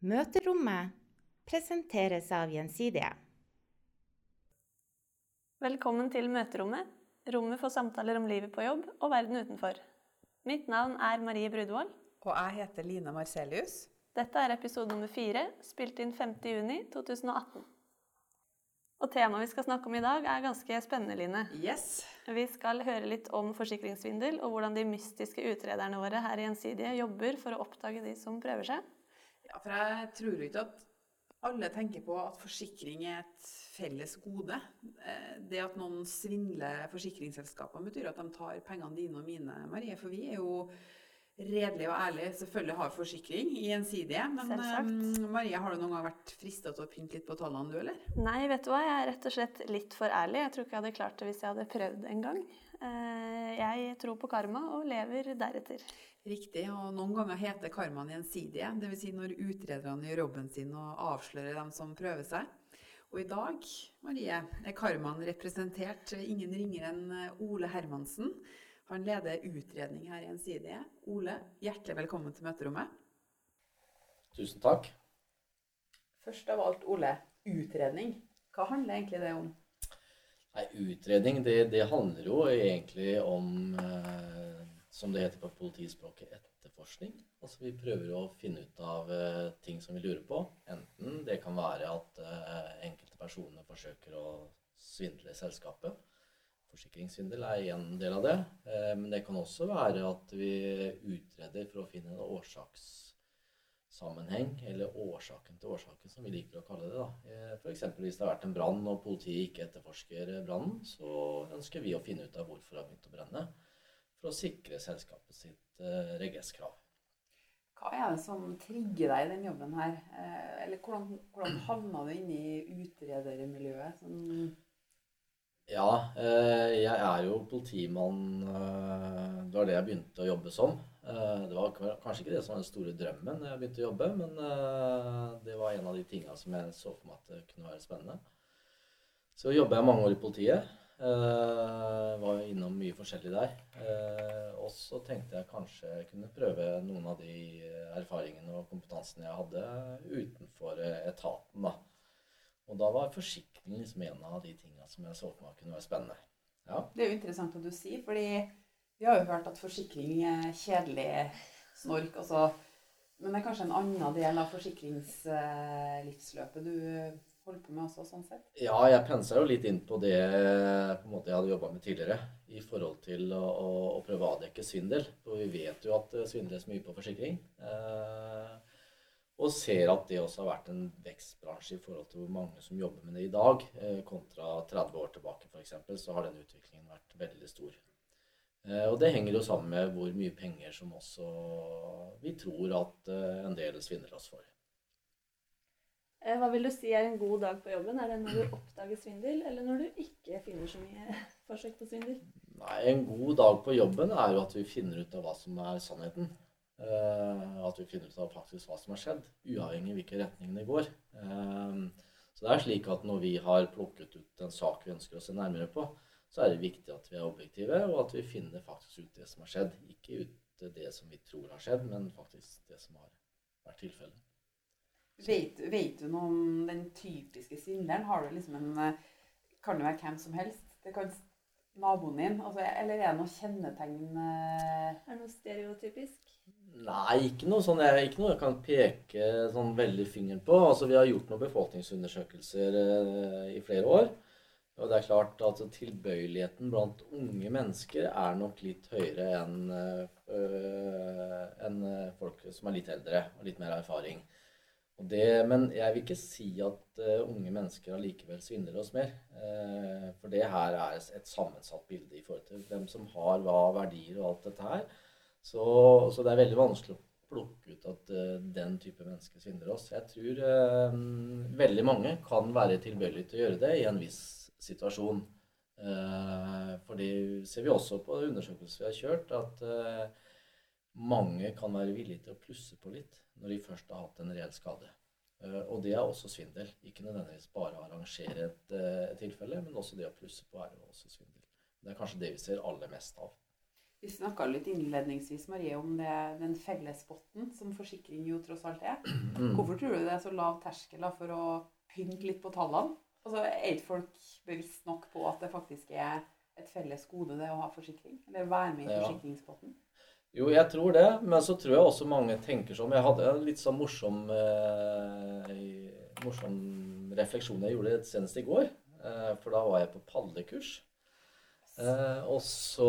Møterommet presenteres av Gjensidige. Velkommen til Møterommet, rommet for samtaler om livet på jobb og verden utenfor. Mitt navn er Marie Brudvold. Og jeg heter Line Marcelius. Dette er episode nummer fire, spilt inn 5.6.2018. Og temaet vi skal snakke om i dag, er ganske spennende, Line. Yes. Vi skal høre litt om forsikringssvindel, og hvordan de mystiske utrederne våre her i Gjensidige jobber for å oppdage de som prøver seg. Ja, for jeg tror ikke at alle tenker på at forsikring er et felles gode. Eh, Det at noen svindler forsikringsselskapene, betyr at de tar pengene dine og mine, Marie. For vi er jo redelige og ærlige. Selvfølgelig har forsikring i Gjensidige. Men eh, Marie, har du noen gang vært frista til å pynte litt på tallene, du, eller? Nei, vet du hva, jeg er rett og slett litt for ærlig. Jeg tror ikke jeg hadde klart det hvis jeg hadde prøvd en gang. Eh, Jeg tror på karma og lever deretter. Riktig, og noen ganger heter karmaen gjensidige. Dvs. Si når utrederne gjør jobben sin og avslører dem som prøver seg. Og i dag, Marie, er karmaen representert ingen ringere enn eh, Ole Hermansen. Han leder utredning her i Gjensidige. Ole, hjertelig velkommen til møterommet. Tusen takk. Først av alt, Ole, utredning. Hva handler egentlig det om? Nei, utredning, det, det handler jo egentlig om, eh, som det heter på politispråket, etterforskning. Altså vi prøver å finne ut av uh, ting som vi lurer på. Enten det kan være at uh, enkelte personer forsøker å svindle selskapet. Forsikringssvindel er en del av det. Uh, men det kan også være at vi utreder for å finne en årsakssammenheng, eller årsaken til årsaken, som vi liker å kalle det. da. F.eks. hvis det har vært en brann og politiet ikke etterforsker brannen, så ønsker vi å finne ut av hvorfor det har begynt å brenne, for å sikre selskapet sitt eh, regresskrav. Hva er det som trigger deg i den jobben her? Eh, Eller hvordan, hvordan havna du inne i utredermiljøet? Sånn, Ja, eh, jeg er jo politimann. eh, Det var det jeg begynte å jobbe som. Eh, Det var kanskje ikke det som var den store drømmen da jeg begynte å jobbe, men det var en av de tinga som jeg så for meg at det kunne være spennende. Så jobba jeg mange år i politiet. Eh, Var innom mye forskjellig der. Uh, Og så tenkte jeg kanskje jeg kunne prøve noen av de erfaringene og kompetansen jeg hadde utenfor eh, etaten. da. Og da var forsikring liksom en av de tinga som jeg så for meg kunne være spennende. Ja. Det er jo interessant at du sier, fordi vi har jo hørt at forsikring er kjedelig snork. Altså, men det er kanskje en annen del av forsikringslivsløpet du holder på med også, sånn sett? Ja, jeg pensa jo litt inn på det på måte jeg hadde jobba med tidligere. I forhold til å, å, å prøve å avdekke svindel. For vi vet jo at det svindles mye på forsikring. Eh, og ser at det også har vært en vekstbransje i forhold til hvor mange som jobber med det i dag. Eh, kontra 30 år tilbake f.eks. så har den utviklingen vært veldig stor. Eh, og det henger jo sammen med hvor mye penger som også vi tror at eh, en del svindler oss for. Eh, Hva vil du si er en god dag på jobben? Er det når du oppdager svindel, eller når du ikke finner så mye forsøk på svindel? Nei, En god dag på jobben er jo at vi finner ut av hva som er sannheten. Eh, at vi finner ut av faktisk hva som har skjedd, uavhengig av hvilken retning det går. Eh, så det er slik at når vi har plukket ut en sak vi ønsker å se nærmere på, så er det viktig at vi er objektive, og at vi finner faktisk ut det som har skjedd. Ikke ut det som vi tror har skjedd, men faktisk det som har vært tilfellet. Vet, vet du noe om den typiske svindleren? Har du liksom en eh, Kan det være hvem som helst? Det kan naboen din? Altså, eller er det noe kjennetegn eh, Er det noe stereotypisk? Nei, ikke noe, sånn, jeg, ikke noe jeg kan peke sånn veldig fingeren på. Altså, vi har gjort noen befolkningsundersøkelser eh, i flere år. Og det er klart at tilbøyeligheten blant unge mennesker er nok litt høyere enn øh, enn folk som er litt eldre og litt mer erfaring. Det, men jeg vil ikke si at uh, unge mennesker allikevel svindler oss mer. Uh, for det her er et sammensatt bilde i forhold til hvem som har hva verdier og alt dette her. Så, så det er veldig vanskelig å plukke ut at uh, den type mennesker svindler oss. Jeg tror veldig mange kan være tilbøyelige til å gjøre det i en viss situasjon. For det ser vi også på undersøkelser vi har kjørt, at mange kan være villige til å plusse på litt når de først har hatt en reell skade. Eh, og det er også svindel. Ikke nødvendigvis bare å arrangere et, eh, tilfelle, men også det å plusse på er også svindel. Det er kanskje det vi ser aller mest av. Vi snakka litt innledningsvis Marie, om det, den fellespotten som forsikring jo tross alt er. Mm. Hvorfor tror du det er så lav terskel for å pynte litt på tallene? Altså, Er ikke folk bevisst nok på at det faktisk er et felles gode det å ha forsikring? Eller være med i Ja. Jo, jeg tror det, men så tror jeg også mange tenker sånn Jeg hadde en litt sånn morsom, eh, morsom refleksjon jeg gjorde senest i går. Eh, for da var jeg på padlekurs. Eh, og så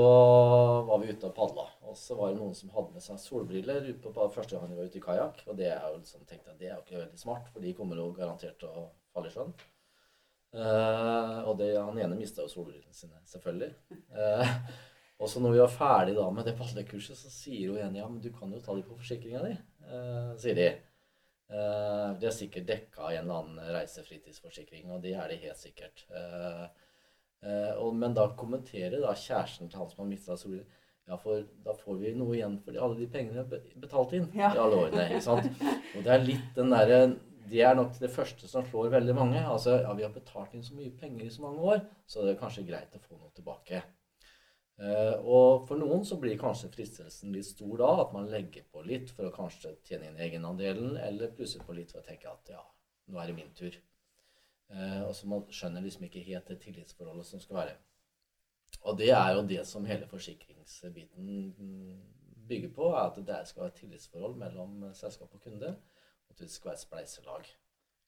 var vi ute og padla. Og så var det noen som hadde med seg solbriller på første gang de var ute i kajakk. Og det er jo liksom, tenkte jeg, det er jo ikke veldig smart, for de kommer jo garantert til å falle i sjøen. Eh, og det, han ene mista jo solbrillene sine, selvfølgelig. Eh, og så når vi var ferdig da med det padlekurset, så sier hun igjen ja, men du kan jo ta de på forsikringa di, eh, sier de. Eh, det er sikkert dekka i en eller annen reisefritidsforsikring, og det er det helt sikkert. Eh, eh, og, men da kommenterer da kjæresten til han som har mista solen ja, for da får vi noe igjen for alle de pengene vi har betalt inn Ja. i alle årene. ikke sant? Og det er litt den derre Det er nok det første som slår veldig mange. Altså, ja, vi har betalt inn så mye penger i så mange år, så det er kanskje greit å få noe tilbake. Eh, og for noen så blir kanskje fristelsen litt stor da, at man legger på litt for å kanskje tjene inn egenandelen, eller plusser på litt for å tenke at ja, nå er det min tur. Eh, og så man skjønner liksom ikke helt det tillitsforholdet som skal være. Og det er jo det som hele forsikringsbiten mm, bygger på, er at det skal være et tillitsforhold mellom selskap og kunde, og at det skal være et spleiselag.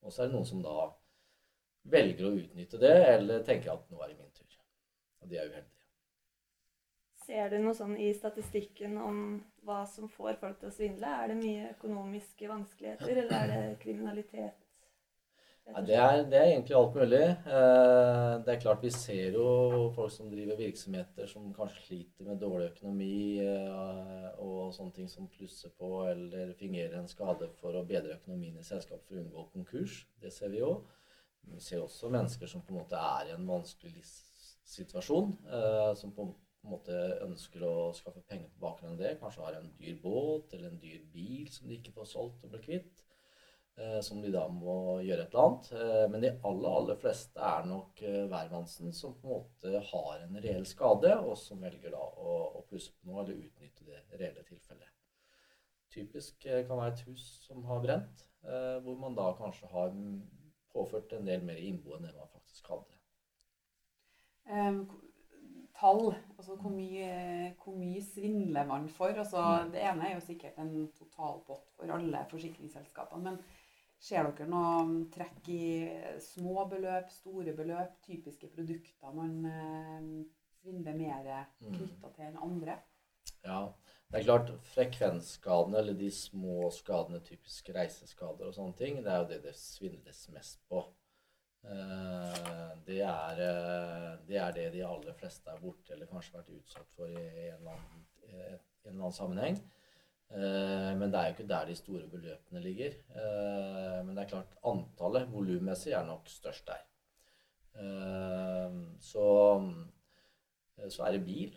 Og så er det noen som da velger å utnytte det, eller tenker at nå er det min tur. Og de er uheldige. Ser du noe sånn i statistikken om hva som får folk til å svindle? Er det mye økonomiske vanskeligheter, eller er det kriminalitet? Ja, det, er, det er egentlig alt mulig. Eh, det er klart Vi ser jo folk som driver virksomheter som kanskje sliter med dårlig økonomi eh, og sånne ting som plusser på eller fingerer en skade for å bedre økonomien i selskapet for å unngå konkurs. Det ser vi jo. Vi ser også mennesker som på en måte er i en vanskelig livssituasjon. eh, som på en måte ønsker å skaffe penger på bakgrunn av det. Kanskje har en dyr båt eller en dyr bil som de ikke får solgt og blir kvitt eh, som de da må gjøre et eller annet. Eh, Men de aller, aller fleste er nok eh, hvermannsen som på en måte har en reell skade, og som velger da å, å plusse på noe eller utnytte det reelle tilfellet. Typisk kan være et hus som har brent, hvor man da kanskje har påført en del mer innbo enn det man faktisk hadde. Eh, tall, altså hvor mye, hvor mye svindler man for? Altså, det ene er jo sikkert en totalpott for alle forsikringsselskapene. Men ser dere noe trekk i små beløp, store beløp, typiske produkter man eh, svindler mer knytta til enn andre? Ja, det er klart frekvensskadene, eller de små skadene, typisk reiseskader og sånne ting, det er jo det det svindles mest på. Eh, Det er, eh, det er det de aller fleste er borte eller kanskje vært utsatt for i en eller annen, eh, en eller annen sammenheng. Men det er jo ikke der de store beløpene ligger. Men det er klart antallet volummessig er nok størst der. Så, så er det bil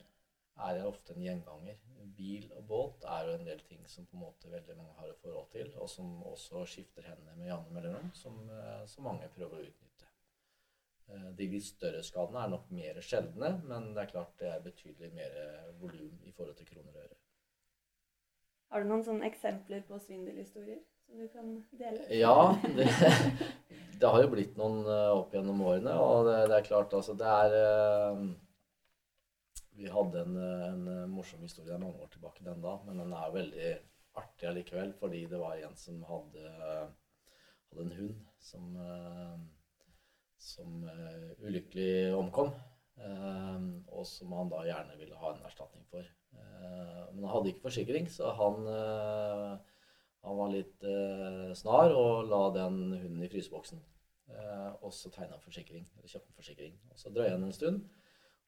er det ofte en gjenganger. Bil og båt er jo en del ting som på en måte veldig mange har et forhold til, og som også skifter hendene med jevne mellomrom, som, som mange prøver å utnytte. Eh, De litt større skadene er nok mer sjeldne, men det er klart det er betydelig mer volum i forhold til kroner og øre. Har du noen sånne eksempler på svindelhistorier som du kan dele? Ja, det, det har jo blitt noen eh, opp gjennom årene, og det, det er klart altså det er eh, Vi hadde en, en morsom historie mange år tilbake den da, men den er veldig artig allikevel, fordi det var en som hadde, hadde en hund som, som eh, ulykkelig omkom, eh, og som han da gjerne ville ha en erstatning for. Eh, Men han hadde ikke forsikring, så han han var litt snar og la den hunden i fryseboksen. Og så tegna han forsikring, eller kjøpte forsikring. Og så drøya han en stund,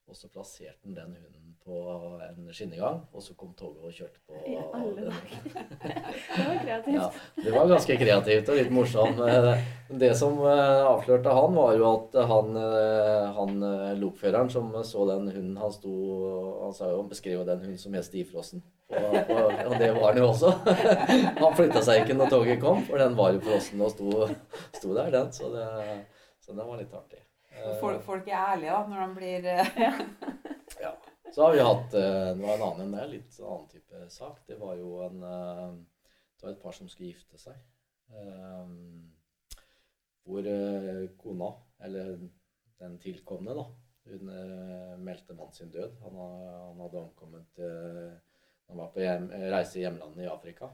og så plasserte han den hunden på en skinnegang. Og så kom toget og kjørte på I alle dager. Det var kreativt. Ja, det var ganske kreativt og litt morsomt. Eh, Det som eh, avslørte han, var jo at han, eh, han lokføreren som så den hunden Han sto Han sa jo, han beskrev jo den hunden som helt Stifrossen, Og, og, og det var den jo også. Han flytta seg ikke når toget kom, for den var jo frossen og sto, sto der, den. Så det, så det var litt artig. Eh, Folk, folk er ærlige da, når de blir eh, Ja. Så har vi hatt eh, Det var en annen enn det, litt annen type sak. Det var jo en Det var et par som skulle gifte seg. Hvor kona, eller den tilkomne, da, hun meldte mannen sin død. Han, han hadde omkommet Han var på hjem, reise i hjemlandet i Afrika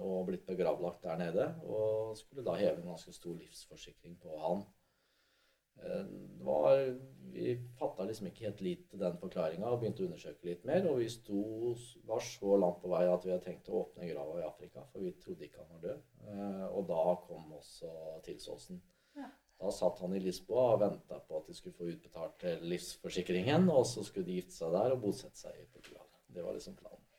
og blitt begravlagt der nede. Og skulle da heve en ganske stor livsforsikring på han. Eh, var, vi fatta liksom ikke helt lit til den forklaringa og begynte å undersøke litt mer. Og vi sto, var så langt på vei at vi hadde tenkt å åpne grava i Afrika, for vi trodde ikke han var død. Eh, og da kom også tilsåsen. Ja. Da satt han i Lisboa og venta på at de skulle få utbetalt livsforsikringen, og så skulle de gifte seg der og bosette seg i Portugal. Det var liksom planen.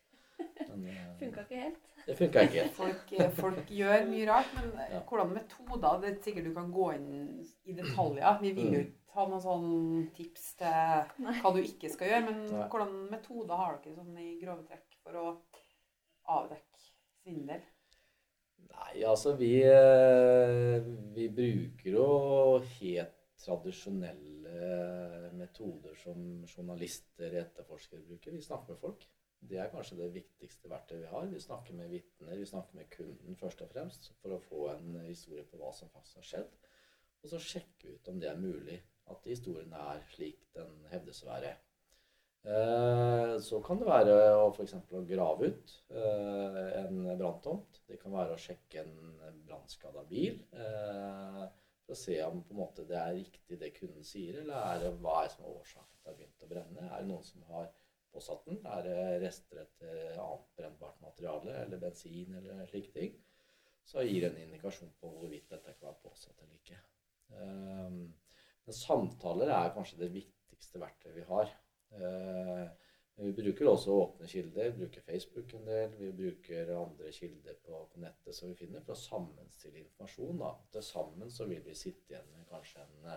Eh, funka ikke helt. Det funka ikke helt. Folk, eh, folk, gjør mye rart, men eh, ja. hvordan metoder Det er sikkert du kan gå inn i detaljer. Vi vil jo mm. ikke ha noen sånn tips til hva du ikke skal gjøre, men Nei. hvordan metoder har dere sånn i grove trekk for å avdekke svindel? Nei, altså vi, vi bruker jo helt tradisjonelle metoder som journalister, etterforskere bruker. Vi snakker med folk. Det er kanskje det viktigste verktøyet vi har. Vi snakker med vitner, vi snakker med kunden først og fremst for å få en historie på hva som faktisk har skjedd. Og så sjekke ut om det er mulig at historien er slik den hevdes å være. Eh, så kan det være å f.eks. å grave ut eh, en branntomt. Det kan være å sjekke en brannskada bil. Eh, for å se om det er riktig det kunden sier, eller er det, hva er som er årsaken til at det har begynt å brenne. Er det noen som har påsatt den? Er det rester etter annet brennbart materiale eller bensin eller slike ting? Så gir det en indikasjon på hvorvidt dette kan være påsatt eller ikke. Um, men samtaler er kanskje det viktigste verktøyet vi har. Uh, vi bruker også åpne kilder, vi bruker Facebook en del. Vi bruker andre kilder på, på nettet som vi finner, for å sammenstille informasjon. Da. Til sammen så vil vi sitte igjen med kanskje en,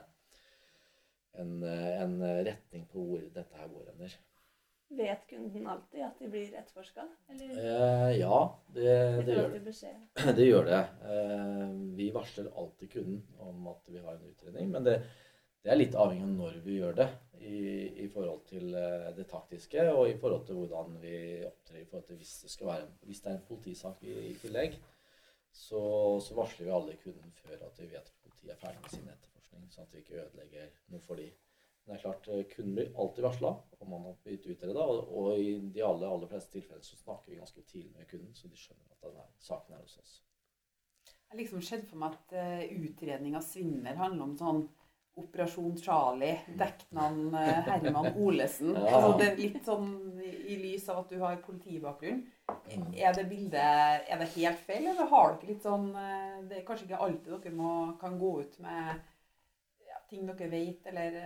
en, en retning på hvor dette her går hender. Vet kunden alltid at de blir etterforska? Eh, ja, det, det, gjør det. det gjør det. Eh, vi varsler alltid kunden om at vi har en utredning. Men det, det er litt avhengig av når vi gjør det i, i, forhold til eh, det taktiske, og i forhold til hvordan vi opptrer i forhold til hvis det, skal være, hvis det er en politisak i, i tillegg. Så, så, varsler vi alle kunden før at vi vet at politiet er ferdig med sin etterforskning, sånn at vi ikke ødelegger noe for dem. Men det er klart, eh, kunden blir alltid varsla om man har blitt utreda. Og, og i de aller, aller fleste tilfeller så snakker vi ganske tidlig med kunden, så de skjønner at denne saken er hos oss. Det har liksom sett for meg at uh, utredning av svindel handler om sånn Operasjon Charlie, dekknavn uh, Herman Olesen. ja. altså det er litt sånn i, lys av at du har politibakgrunn. Mm. Er det bildet er det helt feil, eller har dere litt sånn Det er kanskje ikke alltid dere må, kan gå ut med ja, ting dere vet, eller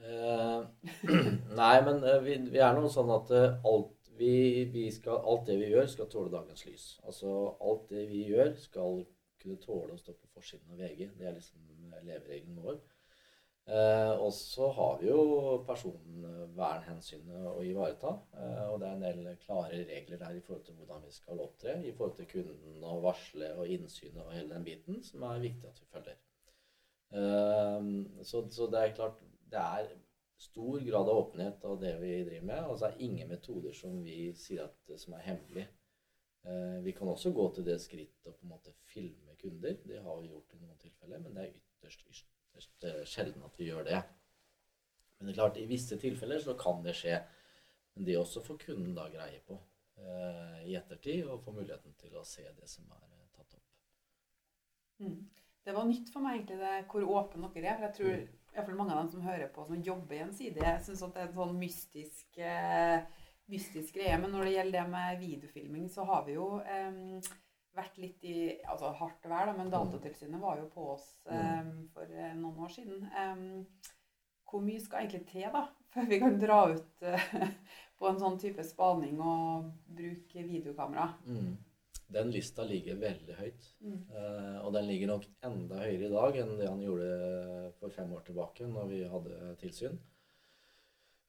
nei, men uh, vi, vi, er noe sånn at uh, alt, vi, vi skal, alt, det vi gjør, skal tåle dagens lys. Altså alt det vi gjør, skal kunne tåle å stå på forsiden av VG. Det er liksom leveregelen vår. og så har vi jo personvernhensynet å ivareta. og det er en del klare regler der i forhold til hvordan vi skal opptre. I forhold til kunden og varsle og innsynet og hele den biten, som er viktig at vi følger. Så, så det er klart det er stor grad av åpenhet av det vi driver med. Altså det er ingen metoder som vi sier at, som er hemmelig. Eh, vi kan også gå til det skrittet å på en måte filme kunder. Det har vi gjort i noen tilfeller, men det er ytterst, ytterst eh, sjelden at vi gjør det. Men det er klart, i visse tilfeller så kan det skje. Men det også får kunden da greie på eh, i ettertid, og får muligheten til å se det som er eh, tatt opp. Mm. Det var nytt for meg egentlig det, hvor åpne dere er. for jeg tror mm iallfall mange av dem som hører på, som jobber i en side, jeg syns det er en sånn mystisk, eh, mystisk greie. Men når det gjelder det med videofilming, så har vi jo eh, vært litt i altså hardt vær, da, men mm. Datatilsynet var jo på oss eh, for eh, noen år siden. hvor mye skal egentlig til da, før vi kan dra ut eh, på en sånn type spaning og bruke videokamera? Mm den lista ligger veldig høyt. Mm. Eh, og den ligger nok enda høyere i dag enn det han gjorde for fem år tilbake, når vi hadde tilsyn.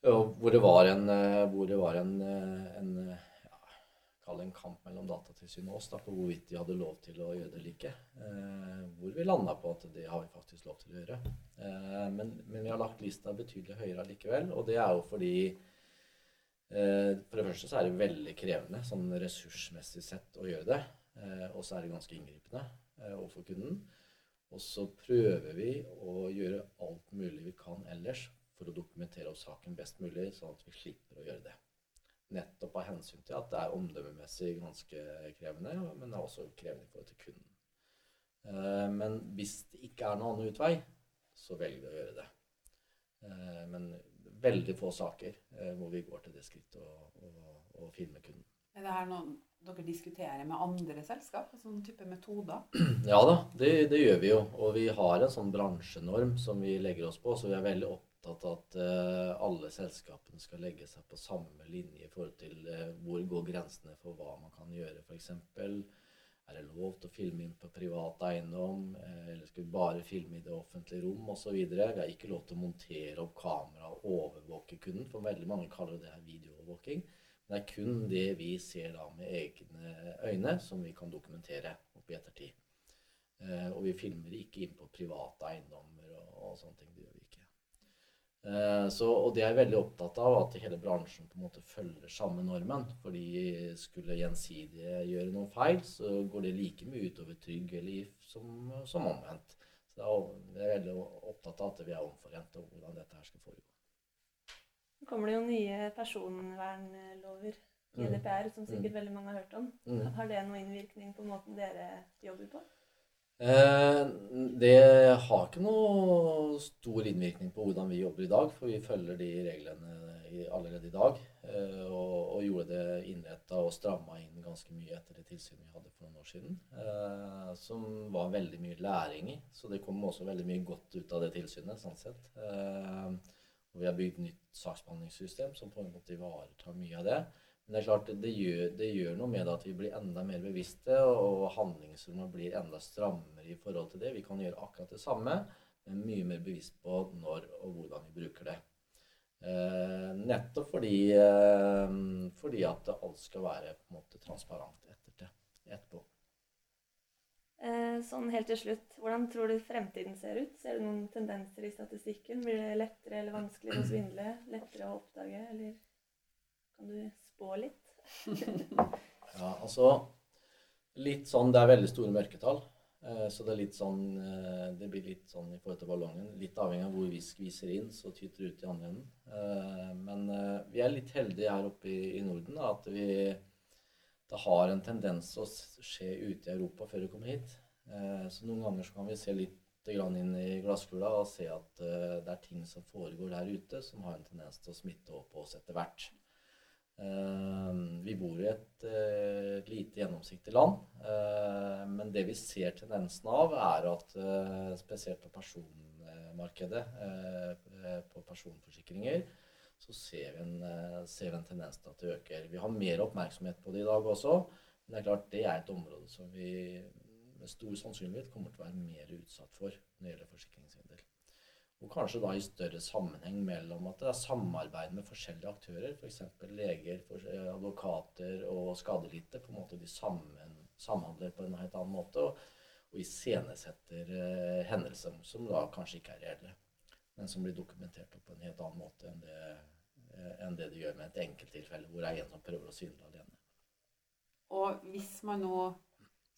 Og hvor det var en, eh, hvor det var en, eh, en ja, Kall en kamp mellom Datatilsynet og oss da, på hvorvidt de hadde lov til å gjøre det eller ikke. Uh, hvor vi landa på at det har vi faktisk lov til å gjøre. Eh, men, men, vi har lagt lista betydelig høyere likevel, og det er jo fordi Eh, for det første så er det veldig krevende sånn ressursmessig sett å gjøre det. Eh, og så er det ganske inngripende eh, overfor kunden. Og så prøver vi å gjøre alt mulig vi kan ellers for å dokumentere oss saken best mulig, sånn at vi slipper å gjøre det. Nettopp av hensyn til at det er omdømmemessig ganske krevende, men det er også krevende i forhold til kunden. Eh, men hvis det ikke er noen annen utvei, så velger vi å gjøre det. Eh, men veldig få saker eh, hvor vi går til det skrittet å filme kunden. Er det her noen dere diskuterer med andre selskap? Sånn type metoder? Ja da, det, det, gjør vi jo. Og vi har en sånn bransjenorm som vi legger oss på. Så vi er veldig opptatt av at eh, alle selskapene skal legge seg på samme linje i forhold til eh, hvor går grensene for hva man kan gjøre. F.eks. er det lov til å filme inn på privat eiendom? Uh, eller skal vi bare filme i det offentlige rom osv.? Vi har ikke lov til å montere opp kamera og overvåke kunden, for veldig mange kaller det her videoovervåking. Det er kun det vi ser da med egne øyne, som vi kan dokumentere opp i ettertid. Eh, og vi filmer ikke inn på private eiendommer og, og sånne ting. Det gjør vi. Eh, så, og det er jeg veldig opptatt av, at hele bransjen på en måte følger samme normen. fordi skulle Gjensidige gjøre noe feil, så går det like mye utover Trygg eller GIF som, som omvendt. Så jeg er veldig opptatt av at vi er omforente og hvordan dette her skal foregå. Nå kommer det jo nye personvernlover, GDPR, som sikkert mm. veldig mange har hørt om. Mm. Har det noen innvirkning på måten dere jobber på? Eh, det har ikke noe stor innvirkning på hvordan vi jobber i dag, for vi følger de reglene allerede i dag. Eh, og, gjorde det innretta og stramma inn ganske mye etter det tilsynet vi hadde for noen år siden. Eh, som var veldig mye læring i. Så det kom også veldig mye godt ut av det tilsynet, sånn sett. Og vi har bygd nytt saksbehandlingssystem som på en måte ivaretar mye av det. Men det er klart, det gjør, det gjør noe med det at vi blir enda mer bevisste, og handlingsrommet blir enda strammere i forhold til det. Vi kan gjøre akkurat det samme, men mye mer bevisst på når og hvordan vi bruker det. Eh, nettopp fordi, eh, fordi at alt skal være på en måte transparent etter, etterpå. Eh, sånn helt til slutt, hvordan tror du fremtiden ser ut? Ser du noen tendenser i statistikken? Blir det lettere eller vanskeligere å svindle? Lettere å oppdage? Eller kan du spå litt? ja, altså Litt sånn Det er veldig store mørketall. Eh, så det er litt sånn eh, Det blir litt sånn i forhold til ballongen. Litt avhengig av hvor vi skviser inn, så tyter det ut i andre enden. Men vi er litt heldige her oppe i Norden da, at vi det har en tendens til å skje ute i Europa før vi kommer hit. Eh, så noen ganger så kan vi se litt inn i glasskula og se at eh, det er ting som foregår der ute, som har en tendens til å smitte opp på oss etter hvert. Eh, vi bor i et lite gjennomsiktig land, men det vi ser tendensen av, er at spesielt på personmarkedet, på personforsikringer, så ser vi, en, eh, ser vi en tendens til at det øker. Vi har mer oppmerksomhet på det i dag også. Men det er klart det er et område som vi med stor sannsynlighet kommer til å være mer utsatt for når det gjelder forsikringssvindel. Og kanskje da i større sammenheng mellom at det er samarbeid med forskjellige aktører, f.eks. For leger, eh, advokater og skadelidte. på en måte De sammen, samhandler på en helt annen måte og, og iscenesetter eh, hendelser som da kanskje ikke er reelle men som blir dokumentert på en helt annen måte enn det, eh, enn det de gjør med et enkelttilfelle hvor det er en som prøver å synde alene. Og hvis man nå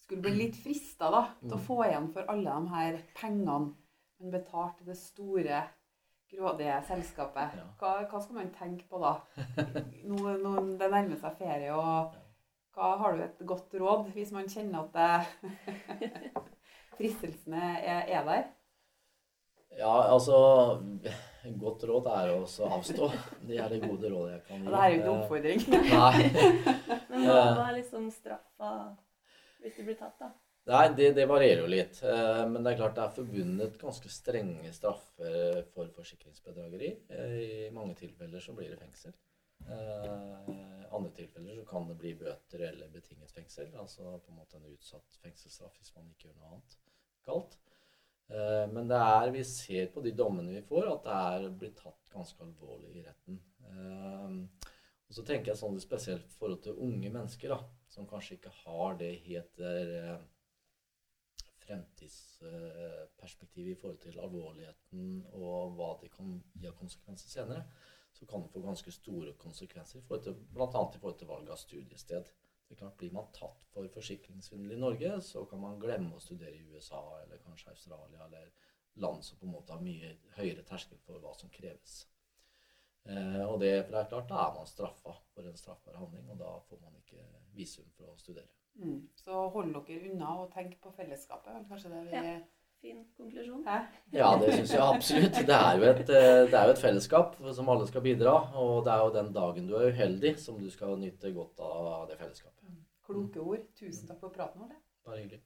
skulle bli litt frista til å få igjen for alle de her pengene man betalte det store, grådige selskapet, hva, hva, skal man tenke på da? Nå, nå det nærmer seg ferie, og hva har du et godt råd hvis man kjenner at det, fristelsene er, er der? Ja, altså Godt råd er å avstå. Det er det gode rådet jeg kan gi. Det er jo ikke oppfordring. Nei. Men hva er liksom straffa hvis du blir tatt, da? Nei, det, det, varierer jo litt. Eh, men det er klart det er forbundet ganske strenge straffer for forsikringsbedrageri. Eh, I mange tilfeller så blir det fengsel. I eh, andre tilfeller så kan det bli bøter eller betinget fengsel. Altså på en måte en utsatt fengselsstraff hvis man ikke gjør noe annet galt. Men det er, vi ser på de dommene vi får, at det er blitt tatt ganske alvorlig i retten. Og så tenker jeg sånn spesielt i forhold til unge mennesker, da, som kanskje ikke har det helt der fremtidsperspektivet i forhold til alvorligheten og hva det kan gi av konsekvenser senere. så kan det få ganske store konsekvenser, bl.a. i forhold til valg av studiested. Det er klart, Blir man tatt for forsikringssvindel i Norge, så kan man glemme å studere i USA eller kanskje Australia eller land som på en måte har mye høyere terskel for hva som kreves. Eh, og det, for det er klart, Da er man straffa for en straffbar handling, og da får man ikke visum for å studere. Mm. Så hold dere unna og tenk på fellesskapet. Kanskje det vi Ja. Fin konklusjon. Hæ? Ja, det syns jeg absolutt. Det er, jo et, eh, det er jo et fellesskap som alle skal bidra. Og det er jo den dagen du er uheldig, som du skal nyte godt av det fellesskapet. Kloke ord. Tusen takk for praten, vår. Bare hyggelig.